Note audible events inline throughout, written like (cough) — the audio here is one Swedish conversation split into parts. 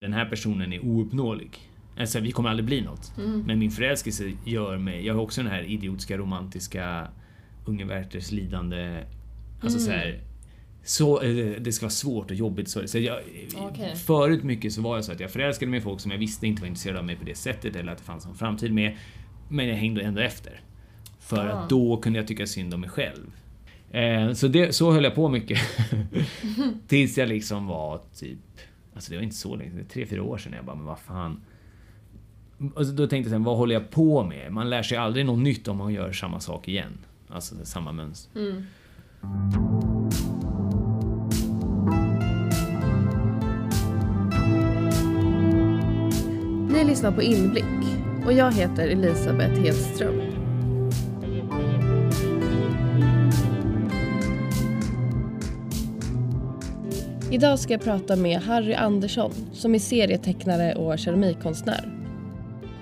Den här personen är ouppnåelig. Alltså, vi kommer aldrig bli något. Mm. Men min förälskelse gör mig... Jag har också den här idiotiska, romantiska, unge Werthers lidande... Alltså Mm. så här... Så, eh, det ska vara svårt och jobbigt. Så, så jag, Okej. Förut mycket så var jag så att jag förälskade mig i folk som jag visste inte var intresserade av mig på det sättet eller att det fanns en framtid med. Men jag hängde ändå efter. För Ah. att då kunde jag tycka synd om mig själv. Eh, så, det, så höll jag på mycket. (laughs) Tills jag liksom var typ... Alltså det var inte så länge, det är tre, fyra år sedan. Jag bara, men vad fan. Alltså då tänkte jag sen, vad håller jag på med? Man lär sig aldrig något nytt om man gör samma sak igen. Alltså det samma mönster. Mm. Ni lyssnar på Inblick och jag heter Elisabeth Hedström. Idag ska jag prata med Harry Andersson som är serietecknare och keramikkonstnär.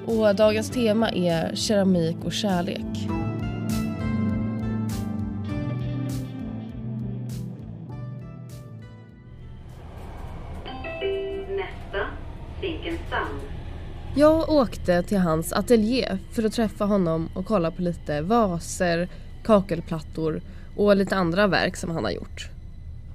Och dagens tema är keramik och kärlek. Nästa, Zinkensdamm. Jag åkte till hans ateljé för att träffa honom och kolla på lite vaser, kakelplattor och lite andra verk som han har gjort.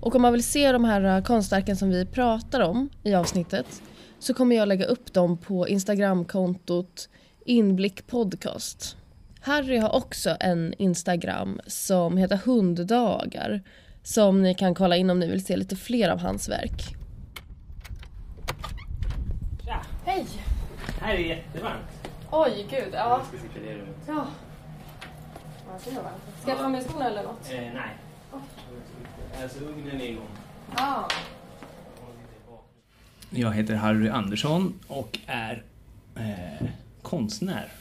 Och om man vill se de här eh, konstverken som vi pratar om i avsnittet så kommer jag lägga upp dem på Instagramkontot Inblick Podcast. Harry har också en Instagram som heter Hunddagar som ni kan kolla in om ni vill se lite fler av hans verk. Hej! Här är jättevarmt. Oj, gud. Ja. ska sitta i det rummet. Ja. Det. Ska jag ta med skorna eller något? Eh, nej. Alltså ugnen är igång. Ja. Jag heter Harry Andersson och är eh, konstnär.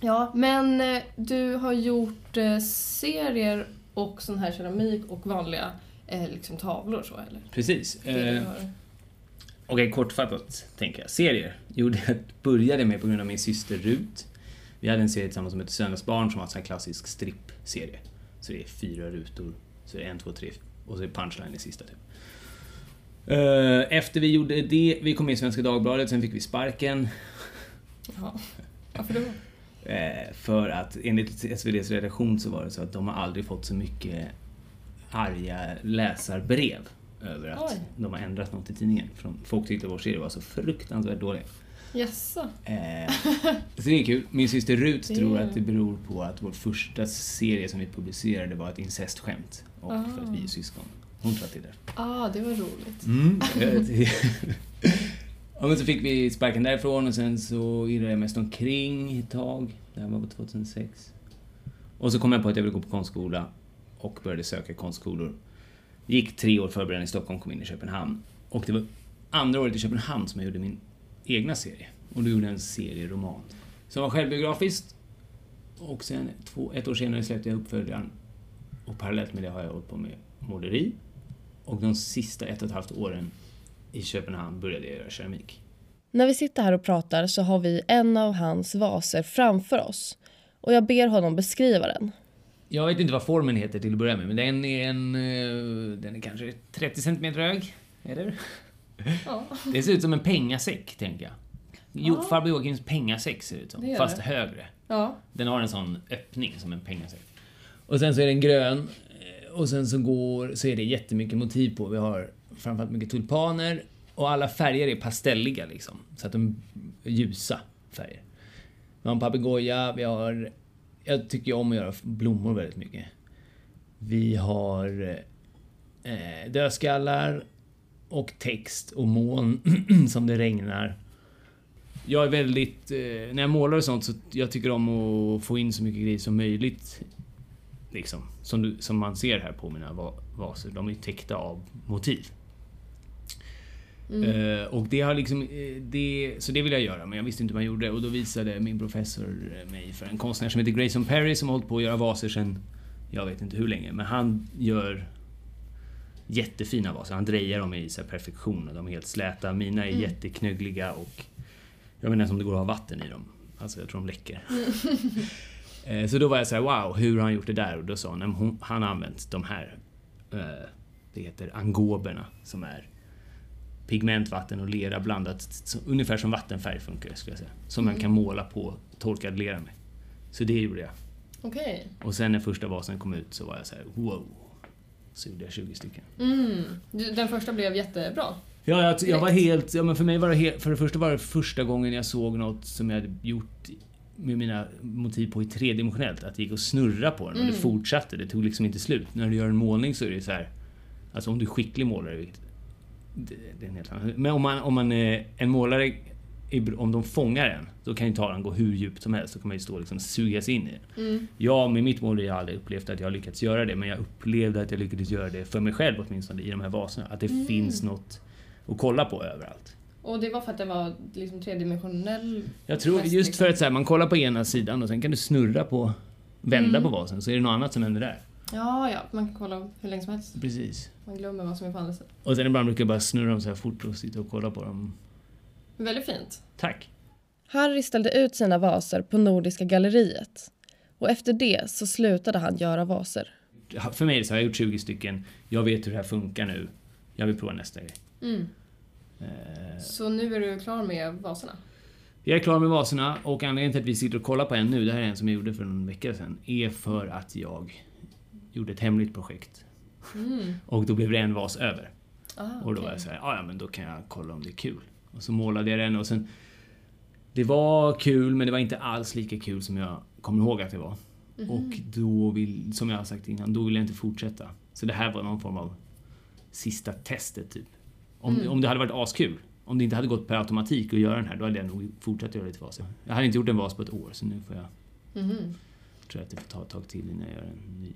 Ja, men eh, du har gjort eh, serier och sån här keramik och vanliga eh, liksom tavlor så eller? Precis. Eh. Okej, kortfattat tänker jag. Serier gjorde jag, började med på grund av min syster Rut. Vi hade en serie tillsammans som hette Söndagsbarn som var en sån här klassisk strippserie. Så det är fyra rutor, så det är en, två, tre och så är punchline i sista typ. Eh, Efter vi gjorde det, vi kom med i Svenska Dagbladet, sen fick vi sparken. Ja. Varför då? Eh, För att enligt SVDs redaktion så var det så att de har aldrig fått så mycket arga läsarbrev över att Oj. de har ändrat något i tidningen. Folk tyckte vår serie var så fruktansvärt dålig. Jaså? Eh, (laughs) så det är kul. Min syster Rut tror att det beror på att vår första serie som vi publicerade var ett incestskämt. Och Ah. för att vi är syskon. Hon tror att det är därför. Ah, det var roligt. Mm. (laughs) (laughs) ja, men så fick vi sparken därifrån och sen så irrade jag mest omkring ett tag. Det här var på 2006. Och så kom jag på att jag ville gå på konstskola och började söka konstskolor. Gick tre år förberedande i Stockholm, kom in i Köpenhamn. Och det var andra året i Köpenhamn som jag gjorde min egna serie. Och då gjorde jag en serieroman. Som var självbiografiskt. Och sen två, ett år senare släppte jag uppföljaren. Och parallellt med det har jag hållit på med måleri. Och de sista ett och ett halvt åren i Köpenhamn började jag göra keramik. När vi sitter här och pratar så har vi en av hans vaser framför oss. Och jag ber honom beskriva den. Jag vet inte vad formen heter till att börja med, men den är en... eh, Den är kanske 30 cm hög. Eller? Ja. Det ser ut som en pengasäck, tänker jag. Jo, farbror Joakims pengasäck ser det ut som. Det fast det. högre. Ja. Den har en sån öppning som en pengasäck. Och sen så är den grön. eh, Och sen så går, så är det jättemycket motiv på. Vi har framförallt mycket tulpaner. Och alla färger är pastelliga liksom. Så att de är ljusa färger. Vi har en papegoja, vi har... Jag tycker om att göra blommor väldigt mycket. Vi har eh, dödskallar och text och moln (clears throat) som det regnar. Jag är väldigt... Eh, när jag målar och sånt så jag tycker om att få in så mycket grejer som möjligt. Liksom. Som, du, som man ser här på mina va- vaser. De är täckta av motiv. Eh, och det har liksom... Eh, det, så det vill jag göra, men jag visste inte hur man gjorde. Och då visade min professor mig för en konstnär som heter Grayson Perry som har hållit på att göra vaser sen... Jag vet inte hur länge, men han gör jättefina vaser. Han drejar dem i så perfektion och de är helt släta. Mina är jätteknöggliga och jag vet inte ens om det går att ha vatten i dem. Alltså jag tror de läcker. (laughs) Eh, så då var jag så här: wow, hur har han gjort det där? Och då sa han, "Nej, men hon- han har använt de här, eh, det heter angoberna, som är pigment, vatten och lera blandat. Så, ungefär som vattenfärg funkar skulle jag säga. Som man kan måla på torkad lera med. Så det gjorde jag. Okej. Och sen när första vasen kom ut så var jag så här: wow. Så gjorde jag 20 stycken. Mm. Den första blev jättebra. Ja, jag, jag var helt... Ja, men för mig var det helt... För det första var det första gången jag såg något som jag hade gjort med mina motiv på i tredimensionellt. Att det gick att snurra på den och det fortsatte. Det tog liksom inte slut. När du gör en målning så är det så här... Alltså om du är skicklig målare, vilket- det, det är en helt annan... Men om man, om man en målare, om de fångar en, då kan ju tavlan gå hur djupt som helst. Då kan man ju stå och liksom sugas in i den. Mm. Jag med mitt mål har jag aldrig upplevt att jag har lyckats göra det, men jag upplevde att jag lyckades göra det för mig själv åtminstone i de här vaserna. Att det finns något att kolla på överallt. Och det var för att den var liksom tredimensionell? Jag tror just liksom. för att så här, man kollar på ena sidan och sen kan du snurra på, vända Mm. på vasen så är det något annat som händer där. Ja, ja. Man kan kolla hur länge som helst. Precis. Man glömmer vad som är på andra sidan. Och sen ibland brukar jag bara snurra dem så här fort och sitta och kolla på dem. Väldigt fint. Tack! Harry ställde ut sina vaser på Nordiska galleriet. Och efter det så slutade han göra vaser. För mig är det så jag har gjort 20 stycken, jag vet hur det här funkar nu. Jag vill prova nästa grej. Eh, Så nu är du klar med vaserna? Jag är klar med vaserna och anledningen till att vi sitter och kollar på en nu, det här är en som jag gjorde för en vecka sedan, är för att jag gjorde ett hemligt projekt. Och då blev det en vas över. Ah, Och då okej. var jag såhär, "Ah, ja men då kan jag kolla om det är kul. Och så målade jag den och sen... Det var kul men det var inte alls lika kul som jag kommer ihåg att det var. Och då vill, som jag har sagt innan, då vill jag inte fortsätta. Så det här var någon form av sista testet typ. Om, om det hade varit askul, om det inte hade gått per automatik att göra den här, då hade jag nog fortsatt göra lite vaser. Jag hade inte gjort en vas på ett år så nu får jag, Mhm. tror jag att det får ta ett tag till innan jag gör en ny.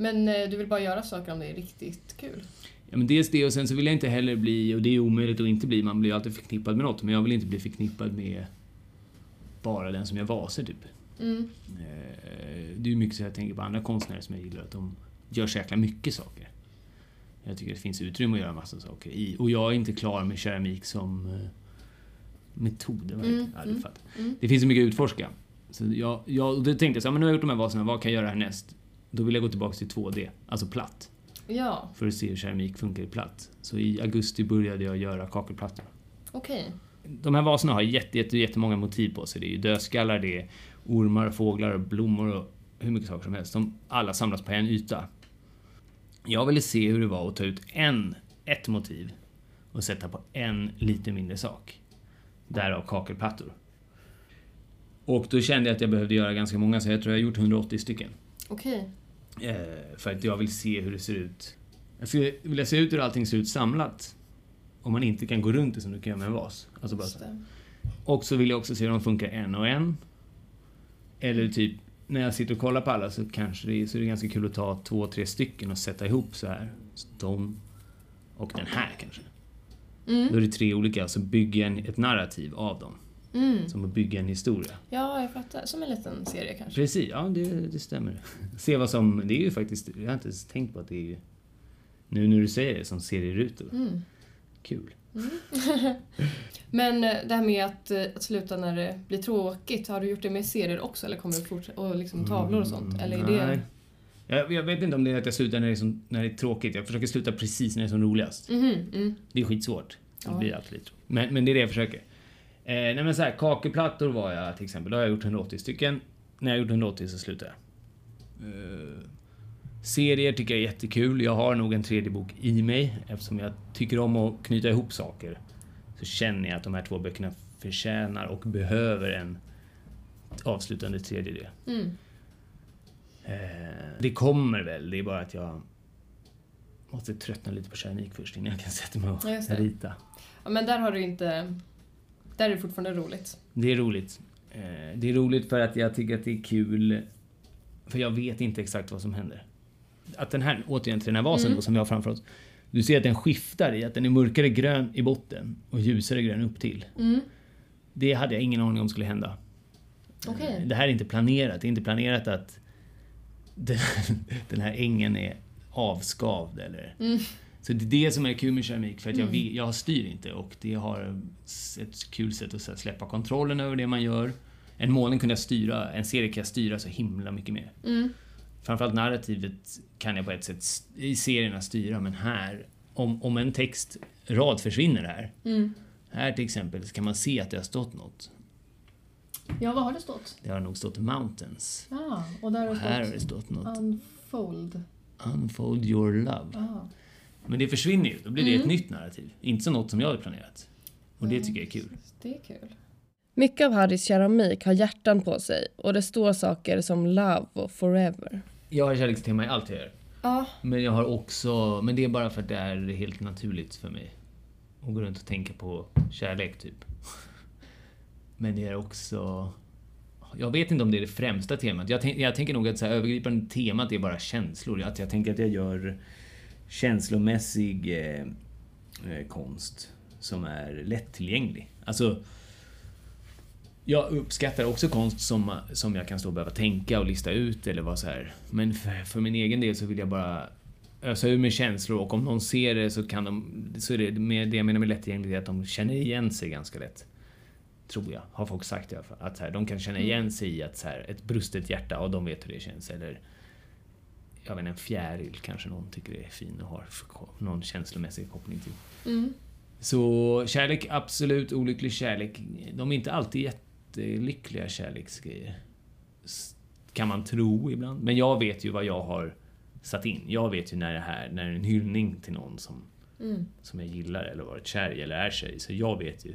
Men eh, du vill bara göra saker om det är riktigt kul? Ja, men dels det och sen så vill jag inte heller bli, och det är omöjligt att inte bli, man blir ju alltid förknippad med något, men jag vill inte bli förknippad med bara den som gör vaser typ. Mm. Eh, Det är ju mycket så jag tänker på andra konstnärer som jag gillar, att de gör så jäkla mycket saker. Jag tycker det finns utrymme att göra massa saker i. Och jag är inte klar med keramik som eh, metod. Mm, ja, mm, mm. det finns så mycket att utforska. Så jag, jag, och då tänkte jag så här, men nu har jag gjort de här vaserna, vad kan jag göra härnäst? Då vill jag gå tillbaka till 2D, alltså platt. Ja, För att se hur keramik funkar i platt. Så i augusti började jag göra kakelplattor. okej. De här vaserna har jätte, jätte, jättemånga motiv på sig. Det är ju dödskallar, det är ormar, fåglar, blommor och hur mycket saker som helst. De alla samlas på en yta. Jag ville se hur det var att ta ut en, ett motiv och sätta på en lite mindre sak. Därav kakelplattor. Och då kände jag att jag behövde göra ganska många, så jag tror jag har gjort 180 stycken. Okej. Eh, för att jag vill se hur det ser ut. Jag skulle vilja se ut hur allting ser ut samlat. Om man inte kan gå runt det som du kan göra med en vas. Alltså bara så. Och så vill jag också se hur de funkar en och en. Eller typ, när jag sitter och kollar på alla så kanske det är, så är det ganska kul att ta två, tre stycken och sätta ihop så här. Så De och den här kanske. Mm. Då är det tre olika, så bygger jag ett narrativ av dem. Mm. Som att bygga en historia. Ja, jag fattar. Som en liten serie kanske. Precis, ja det, det stämmer. Se vad som, det är ju faktiskt, jag har inte ens tänkt på att det är ju, nu när du säger det, som serierutor. Mm. Kul. (laughs) Men eh, det här med att, eh, att sluta när det blir tråkigt, har du gjort det med serier också eller kommer du fortsätta, och liksom tavlor och sånt? Eller är det... Mm, Nej. Jag, jag vet inte om det är att jag slutar när det, är som, när det är tråkigt. Jag försöker sluta precis när det är som roligast. Mhm, mm. Det är skitsvårt. Det Ja. blir alltid lite. Men, men det är det jag försöker. Eh, nej men så här, kakelplattor var jag till exempel. Då har jag gjort 180 stycken. När jag gjort 180 så slutar jag. Eh, serier tycker jag är jättekul. Jag har nog en tredje bok i mig. Eftersom jag tycker om att knyta ihop saker. Så känner jag att de här två böckerna förtjänar och behöver en avslutande tredje del. Mm. Eh, det kommer väl, det är bara att jag måste tröttna lite på keramik först innan jag kan sätta mig och Ja, rita. Ja, men där har du inte... Där är det fortfarande roligt. Det är roligt. Eh, det är roligt för att jag tycker att det är kul, för jag vet inte exakt vad som händer. Att den här, återigen till den här vasen Mm. då, som vi har framför oss. Du ser att den skiftar i att den är mörkare grön i botten och ljusare grön upp till. Mm. Det hade jag ingen aning om skulle hända. Okej. Det här är inte planerat. Det är inte planerat att den, (laughs) den här ängen är avskavd eller... Mm. Så det är det som är kul med keramik, för att jag, vet- jag styr inte och det har ett kul sätt att släppa kontrollen över det man gör. En målning kunde jag styra, en serie kan jag styra så himla mycket mer. Mm. Framförallt narrativet kan jag på ett sätt i serierna styra, men här om, om en textrad försvinner här. Här till exempel så kan man se att det har stått något. Ja, vad har det stått? Det har nog stått mountains. Ja, och där har Och här har det stått något unfold. unfold your love. Ja. Men det försvinner ju, då blir det Mm. ett nytt narrativ. Inte så något som jag hade planerat. Och det tycker jag är kul. Det är kul. Mycket av Harrys keramik har hjärtan på sig och det står saker som love och forever. Jag har kärlekstema i allt jag gör. Ja. Men jag har också, men det är bara för att det är helt naturligt för mig. Att gå runt och tänka på kärlek, typ. (laughs) Men det är också... Jag vet inte om det är det främsta temat. Jag, tänk, jag tänker nog att så här, övergripande temat är bara känslor. Att jag tänker att jag gör känslomässig eh, eh, konst som är lättillgänglig. Alltså, jag uppskattar också konst som, som jag kan stå och behöva tänka och lista ut eller vara så här. Men för, för min egen del så vill jag bara ösa ur med känslor och om någon ser det så kan de... Så är det, med det jag menar med lättillgänglighet, att de känner igen sig ganska lätt. Tror jag, har folk sagt i alla fall. Att så här, de kan känna igen sig i att så här, ett brustet hjärta, och de vet hur det känns. Eller jag vet inte, en fjäril kanske någon tycker det är fin och har någon känslomässig koppling till. Mm. Så kärlek, absolut. Olycklig kärlek. De är inte alltid jättelyckliga kärleksgrejer. Kan man tro ibland. Men jag vet ju vad jag har satt in. Jag vet ju när det här, när det är en hyllning till någon som, Mm. som jag gillar eller varit kär i eller är kär i. Så jag vet ju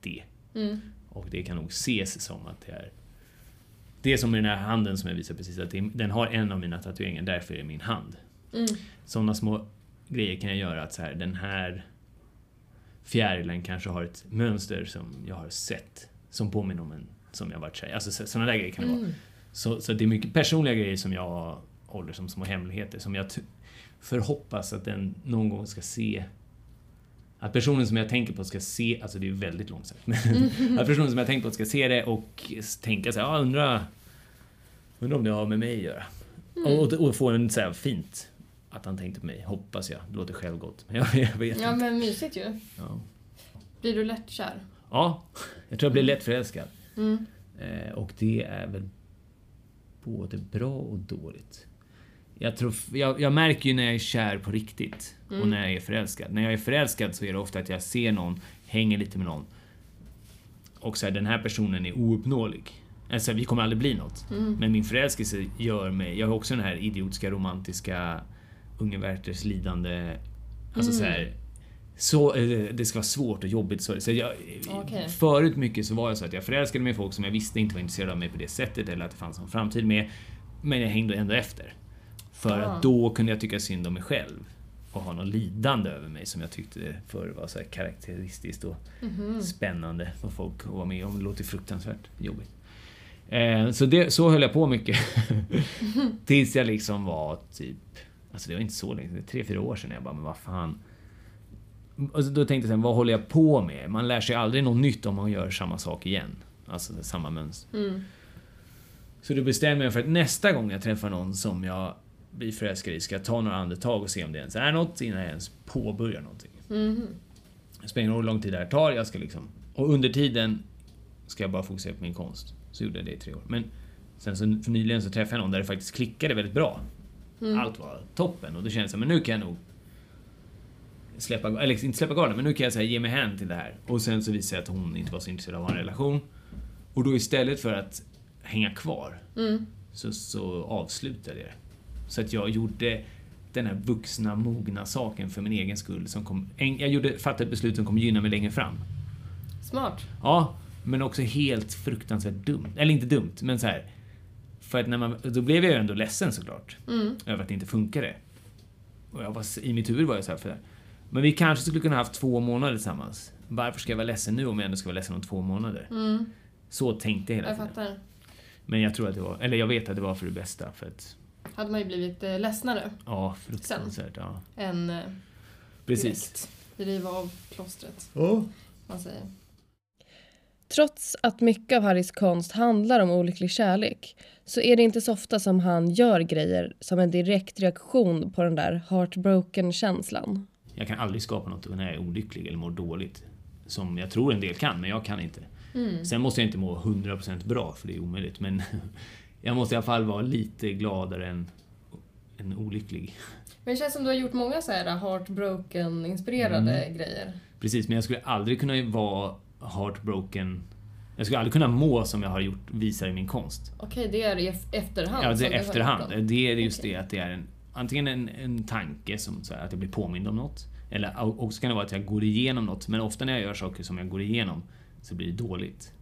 det. Mm. Och det kan nog ses som att det är det är som med den här handen som jag visade precis, att den har en av mina tatueringar, därför är det min hand. Mm. Sådana små grejer kan jag göra att så här, den här fjärilen kanske har ett mönster som jag har sett, som påminner om en som jag varit i. Alltså sådana där grejer kan det vara. Mm. Så, så det är mycket personliga grejer som jag håller som små hemligheter, som jag förhoppas att den någon gång ska se att personen som jag tänker på ska se, alltså det är väldigt långsamt, (laughs) att personen som jag tänker på ska se det och tänka så här, ah, undra, undra om det har med mig att göra. Och, och få en så här fint, att han tänkte på mig, hoppas jag. Det låter självgott, men jag, (laughs) jag vet Ja inte. men mysigt ju. Ja. Blir du lätt kär? ja, jag tror jag blir lätt förälskad. Mm. Eh, och det är väl både bra och dåligt. Jag, tror, jag, jag märker ju när jag är kär på riktigt och när jag är förälskad. När jag är förälskad så är det ofta att jag ser någon, hänger lite med någon och så här, den här personen är ouppnåelig. Alltså vi kommer aldrig bli något. Men min förälskelse gör mig, jag har också den här idiotiska romantiska Unge Werthers lidande, alltså så här så, eh, det ska vara svårt och jobbigt. Så, så jag, Okej. Förut mycket så var jag så att jag förälskade mig i folk som jag visste inte var intresserade av mig på det sättet eller att det fanns en framtid med. Men jag hängde ändå efter. För att då kunde jag tycka synd om mig själv. Och ha något lidande över mig som jag tyckte förr var så karaktäristiskt och spännande för folk att vara med om. Det låter fruktansvärt jobbigt. Eh, så det, så höll jag på mycket. (laughs) Tills jag liksom var typ... Alltså det var inte så länge, det är tre, fyra år sedan jag bara, men vad fan. Och så då tänkte jag sen, vad håller jag på med? Man lär sig aldrig något nytt om man gör samma sak igen. Alltså samma mönster. Mm. Så då bestämmer jag för att nästa gång jag träffar någon som jag blir förälskad i ska jag ta några andetag och se om det ens är något innan jag ens påbörjar någonting. Det spelar ingen roll hur lång tid det här tar, jag ska liksom... Och under tiden ska jag bara fokusera på min konst. Så gjorde jag det i tre år. Men sen så för nyligen så träffade jag någon där det faktiskt klickade väldigt bra. Allt var toppen och då kände jag så här, men nu kan jag nog släppa, eller inte släppa garden, men nu kan jag så här, ge mig hän till det här. Och sen så visade jag att hon inte var så intresserad av en relation. Och då istället för att hänga kvar Mm. så, så avslutade jag det. Så att jag gjorde den här vuxna, mogna saken för min egen skull. Som kom, jag gjorde, fattade ett beslut som kommer gynna mig längre fram. Smart. Ja, men också helt fruktansvärt dumt. Eller inte dumt, men så här. För att när man, då blev jag ju ändå ledsen såklart. Mm. Över att det inte funkade. Och jag var, i mitt huvud var jag så här för Men vi kanske skulle kunna haft två månader tillsammans. Varför ska jag vara ledsen nu om jag ändå ska vara ledsen om två månader? Mm. Så tänkte jag hela Jag tiden. fattar. Men jag tror att det var, eller jag vet att det var för det bästa. För att, Hade man ju blivit eh, ledsnare ja, fruktansvärt. Ja. än eh, Precis. direkt riva av klostret. Ja. Man säger. Trots att mycket av Harrys konst handlar om olycklig kärlek så är det inte så ofta som han gör grejer som en direkt reaktion på den där heartbroken-känslan. Jag kan aldrig skapa något när jag är olycklig eller mår dåligt. Som jag tror en del kan, men jag kan inte. Sen måste jag inte må 100% bra, för det är omöjligt. Men (laughs) jag måste i alla fall vara lite gladare än, en olycklig. Men det känns som du har gjort många så här heartbroken-inspirerade Mm. grejer. Precis, men jag skulle aldrig kunna vara heartbroken. Jag skulle aldrig kunna må som jag har gjort, visar i min konst. Okej, det är i ef- efterhand Ja, det är efterhand. Det är just Okej. det att det är en, antingen en, en tanke som så här, att jag blir påmind om något. Eller också kan det vara att jag går igenom något. Men ofta när jag gör saker som jag går igenom så blir det dåligt.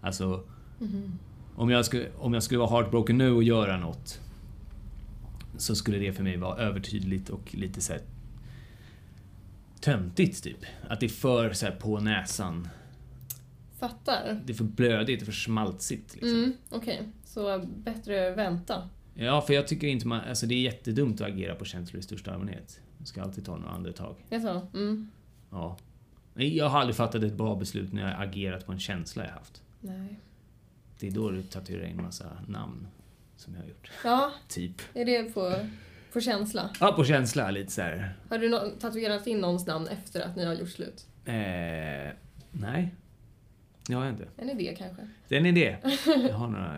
Alltså, Mhm. Om, jag skulle, om jag skulle vara heartbroken nu och göra något så skulle det för mig vara övertydligt och lite så här töntigt typ. Att det är för så på näsan. Fattar. Det är för blödigt, det är för smaltsigt. Liksom. Mm, Okej, så bättre vänta. Ja, för jag tycker inte man... Alltså det är jättedumt att agera på känslor i största allmänhet. Man ska alltid ta några andetag. Jag sa, mm. Ja. Jag har aldrig fattat ett bra beslut när jag agerat på en känsla jag haft. Nej. Det är då du tatuerar in massa namn. Som jag har gjort. Ja, Typ. är det på, på känsla? Ja, på känsla lite så här. Har du nå- tatuerat in någons namn efter att ni har gjort slut? Eh, nej. Det har jag inte. En idé kanske? Den är det. (laughs) Jag har några...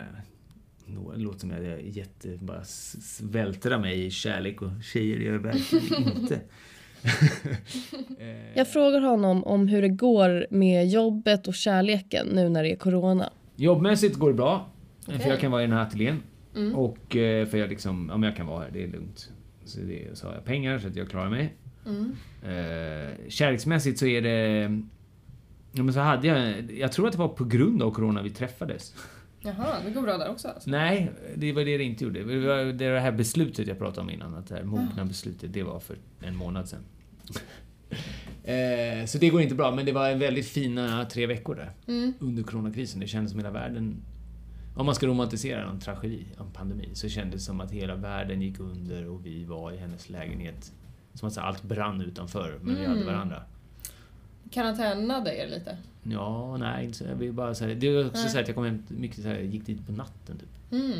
några det låter som att jag är jätte... Bara s- s- vältrar mig i kärlek och tjejer gör jag verkligen (laughs) inte. (laughs) Eh, Jag frågar honom om hur det går med jobbet och kärleken nu när det är corona. Jobbmässigt går det bra. Okej. För jag kan vara i den här ateljén. Mm. Och eh, för jag liksom, ja men jag kan vara här, det är lugnt. Så, det, så har jag pengar så att jag klarar mig. Mm. Eh, kärleksmässigt så är det... Ja men så hade jag, jag tror att det var på grund av corona vi träffades. Jaha, det går bra där också alltså. Nej, det var det det inte gjorde. Det var det, var det här beslutet jag pratade om innan, att det här mogna beslutet, det var för en månad sedan. (laughs) eh, så det går inte bra, men det var en väldigt fina tre veckor där. Mm. Under coronakrisen. Det kändes som hela världen... Om man ska romantisera en tragedi, en pandemi, så kändes det som att hela världen gick under och vi var i hennes lägenhet. Som att allt brann utanför, men vi hade Mm. varandra. Karantänade er lite? Ja, nej, inte så. Jag bara så här, Det var också Nej. så här att jag kom hem mycket så här, gick dit på natten typ. Mm.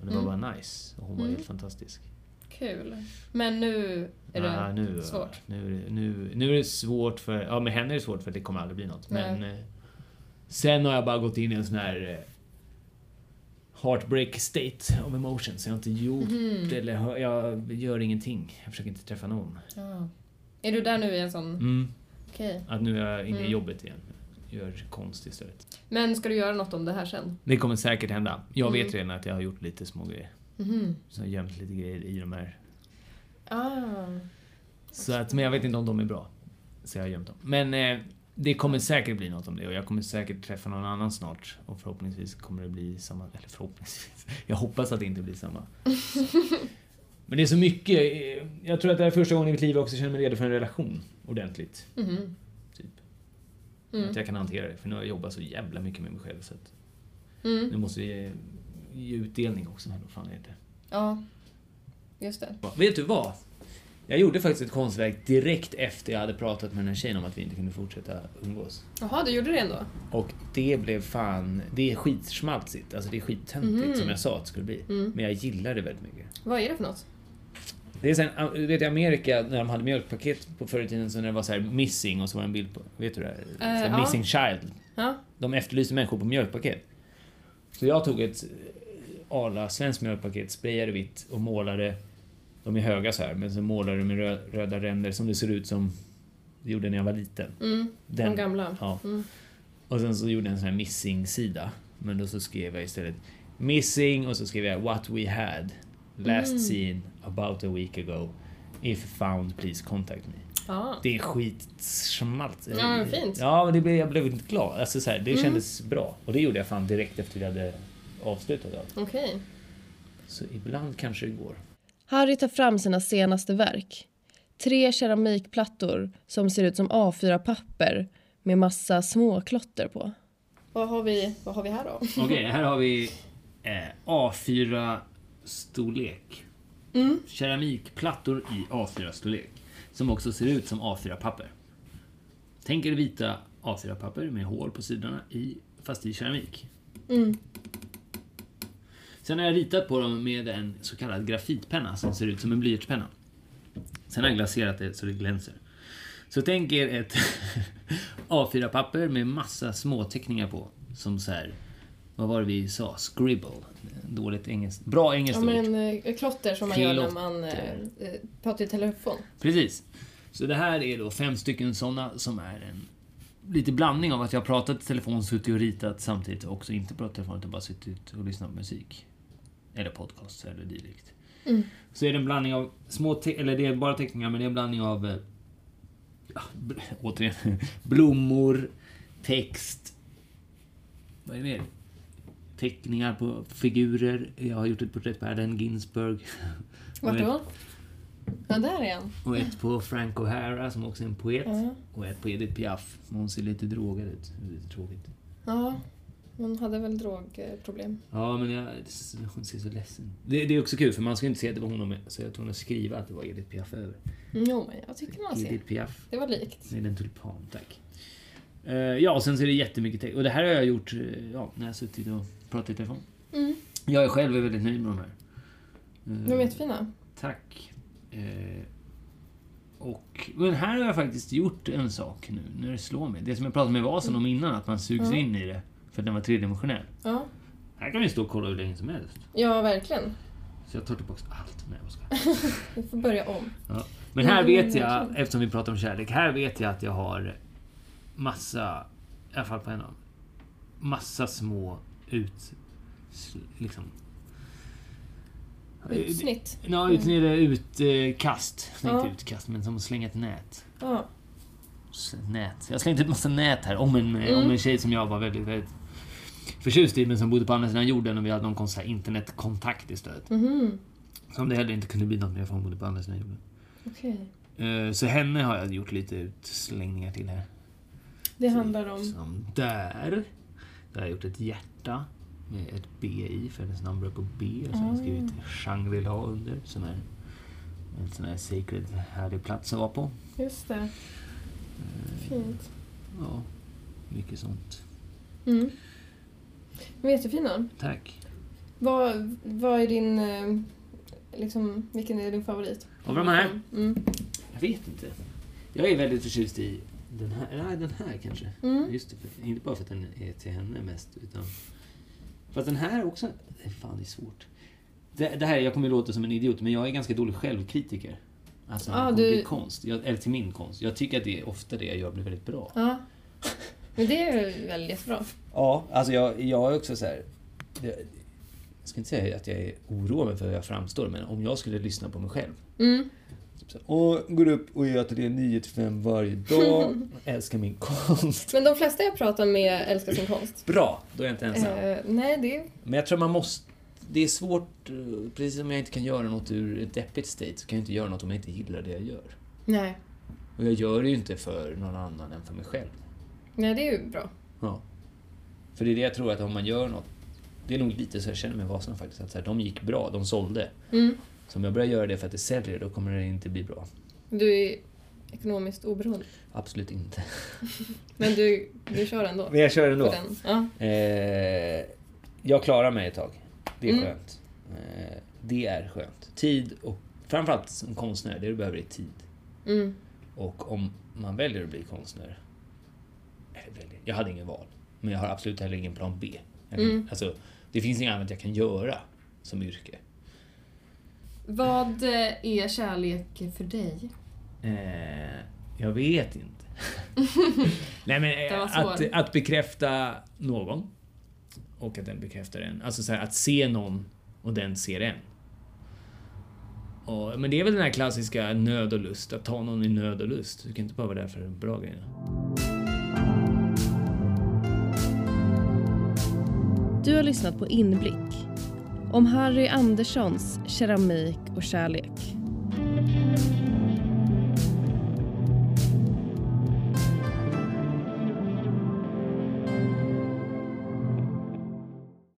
Och det var Mm. bara nice. Och hon var Mm. helt fantastisk. Kul. Men nu är det Ah, nu, svårt? Nu, nu, nu är det svårt för... Ja, med henne är det svårt för det kommer aldrig bli något. Men... Eh, sen har jag bara gått in i en sån här... Eh, heartbreak state of emotions. Jag har inte gjort Mhm. eller jag gör ingenting. Jag försöker inte träffa någon. Ja. Är du där nu i en sån... Mm. Okej. Att nu är jag inne i Mm. jobbet igen. Gör konst istället. Men ska du göra något om det här sen? Det kommer säkert hända. Jag Mm. vet redan att jag har gjort lite små grejer. Mhm. Så jag har gömt lite grejer i de här. Ah. Så att, men jag vet inte om de är bra. Så jag har gömt dem. Men eh, det kommer säkert bli något om det och jag kommer säkert träffa någon annan snart. Och förhoppningsvis kommer det bli samma. Eller förhoppningsvis. (laughs) Jag hoppas att det inte blir samma. (laughs) Men det är så mycket. Jag tror att det här är första gången i mitt liv jag också känner mig redo för en relation. Ordentligt. Mhm. Typ. Mm. Att jag kan hantera det. För nu har jag jobbat så jävla mycket med mig själv. Så att Mm. nu måste jag ge, utdelning också. Men vad fan är det? Ja. Just det. Vet du vad? Jag gjorde faktiskt ett konstverk direkt efter jag hade pratat med den här tjejen om att vi inte kunde fortsätta umgås. Jaha, du gjorde det ändå? Och det blev fan... Det är skitsmaltsigt. Alltså det är skittöntigt Mhm. som jag sa att det skulle bli. Mm. Men jag gillar det väldigt mycket. Vad är det för något? Det är sen, du vet i Amerika när de hade mjölkpaket på förr i tiden så när det var så här missing och så var det en bild på, vet du det? här? Ja. missing child. Ja. De efterlyste människor på mjölkpaket. Så jag tog ett eh, Arla svenskt mjölkpaket, sprayade vitt och målade. De är höga så här, men så målade de med rö röda ränder som det ser ut som det gjorde när jag var liten. Mm. Den. De gamla. Ja. Mm. Och sen så gjorde jag en sån här missing-sida. Men då så skrev jag istället Missing och så skrev jag What we had. Last Mm. seen about a week ago. If found please contact me. Ja. Det är skitsmalt. Ja, men fint. Ja, men det blev, jag blev inte glad. Alltså, så här, det Mm. kändes bra. Och det gjorde jag fan direkt efter vi hade avslutat allt. Okej. Så ibland kanske det går. Harry tar fram sina senaste verk. Tre keramikplattor som ser ut som A4-papper med massa småklotter på. Vad har vi, vad har vi här då? Okej, här har vi eh, A4-storlek. Mm. Keramikplattor i A4-storlek. Som också ser ut som A4-papper. Tänk er vita A4-papper med hål på sidorna, i, fast i keramik. Mm. Sen har jag ritat på dem med en så kallad grafitpenna som ser ut som en blyertspenna. Sen har jag glaserat det så det glänser. Så tänk er ett (laughs) A4-papper med massa småteckningar på. Som så här, vad var det vi sa? Scribble. Dåligt engelskt. Bra engelskt Ja ord. men eh, klotter som man gör när man eh, Klotter. eh, pratar i telefon. Precis. Så det här är då fem stycken såna som är en lite blandning av att jag har pratat i telefon, suttit och ritat samtidigt och också inte pratat i telefon utan bara suttit och lyssnat på musik. Eller podcast eller dylikt. Mm. Så är det en blandning av små, eller det är bara teckningar men det är en blandning av eh, ja, återigen, (laughs) blommor, text, vad är det mer? Teckningar på figurer. Jag har gjort ett porträtt på Allen Ginsberg. (laughs) Vart då? Ja, där är han. och ett på Frank O'Hara som också är en poet. Ja. Och ett på Edith Piaf. Hon ser lite drogad ut. Lite tråkigt. Ja, hon hade väl drogproblem. Ja, men jag, hon ser så ledsen Det, det är också kul för man ska inte se att det var hon med, så jag tror hon skriva att det var Edith Piaf över. Jo, men jag tycker man ser. Edith Piaf. Det var likt. Med en tulpan, tack. Eh, ja, och sen så är det jättemycket text. Och det här har jag gjort eh, ja, när jag suttit och pratat i telefon. Mm. Jag är själv är väldigt nöjd med de här. Eh, De är jättefina. Tack. Och men här har jag faktiskt gjort en sak nu, när det slår mig. Det som jag pratade med vasen om innan, att man sugs Ja. in i det. För att den var tredimensionell. Ja, Här kan vi stå och kolla hur länge som helst. ja verkligen. Så jag tar tillbaka allt. Nej, jag skojar. Vi får börja om. ja. Men här Mm, vet jag, eftersom vi pratar om kärlek, här vet jag att jag har massa, i alla fall på en av massa små ut... Liksom... Utsnitt. Ja, ut, utkast. Nej, Ja. inte utkast, men som att slänga ett nät. Ja. nät. Jag slängt ut massa nät här om en, Mm. om en tjej som jag var väldigt, väldigt förtjust i men som bodde på andra sidan jorden och vi hade någon konstig internetkontakt istället. Mhm. Som det heller inte kunde bli något mer för hon bodde på andra sidan jorden. Okej. Eh, Så henne har jag gjort lite utslängningar till här. Det handlar om... Som där. Där har jag gjort ett hjärta med ett B i för hennes namn börjar på B. Och så har jag Ah. skrivit Shangri-La under som är en sån här sacred härlig plats att vara på. Just det. Fint. Ja, mycket sånt. Mm. De är jättefina. Tack. Vad, vad är din... eh, Liksom, vilken är din favorit? Av de här? Mm. Jag vet inte. Jag är väldigt förtjust i den här. Nej, den här kanske. Mm. Just det, inte bara för att den är till henne mest, utan... För att den här också... Det fan, det är svårt. Det, det här, jag kommer att låta som en idiot, men jag är ganska dålig självkritiker. Alltså, Ah, du- du... konst. Jag, eller till min konst. Jag tycker att det är ofta det jag gör blir väldigt bra. Ja. Men det är väl jättebra? Ja, alltså jag, jag är också så här... Jag, jag ska inte säga att jag är orolig för hur jag framstår, men om jag skulle lyssna på mig själv. Mm. Typ Åh, går upp och gör ateljé 9 till 5 varje dag. (laughs) Älskar min konst. Men de flesta jag pratar med älskar sin konst. Bra, då är jag inte ensam. Eh, nej, det... Men jag tror man måste... Det är svårt, eh, precis som jag inte kan göra något ur ett deppigt state, så kan jag inte göra något om jag inte gillar det jag gör. Nej. Och jag gör det ju inte för någon annan än för mig själv. Nej, det är ju bra. Ja. För det är det jag tror att om man gör något, det är nog lite så jag känner med Vasan faktiskt, att så här, de gick bra, de sålde. Mm. Så om jag börjar göra det för att det säljer, då kommer det inte bli bra. Du är ekonomiskt oberoende. Absolut inte. (laughs) Men du, du kör ändå? Men jag kör den. Ja. Eh, jag klarar mig ett tag. Det är Mm. skönt. Eh, det är skönt. Tid och framförallt som konstnär, det du behöver är tid. Mm. Och om man väljer att bli konstnär, jag hade ingen val. Men jag har absolut heller ingen plan B. Kan, Mm. alltså, det finns inget annat jag kan göra som yrke. Vad eh, är kärlek för dig? Eh, jag vet inte. (laughs) Nej men eh, att, att bekräfta någon och att den bekräftar en. Alltså så här, att se någon och den ser en. Och, men det är väl den här klassiska nöd och lust, att ta någon i nöd och lust. Du kan inte bara vara där för bra grejerna. Du har lyssnat på Inblick om Harry Anderssons keramik och kärlek.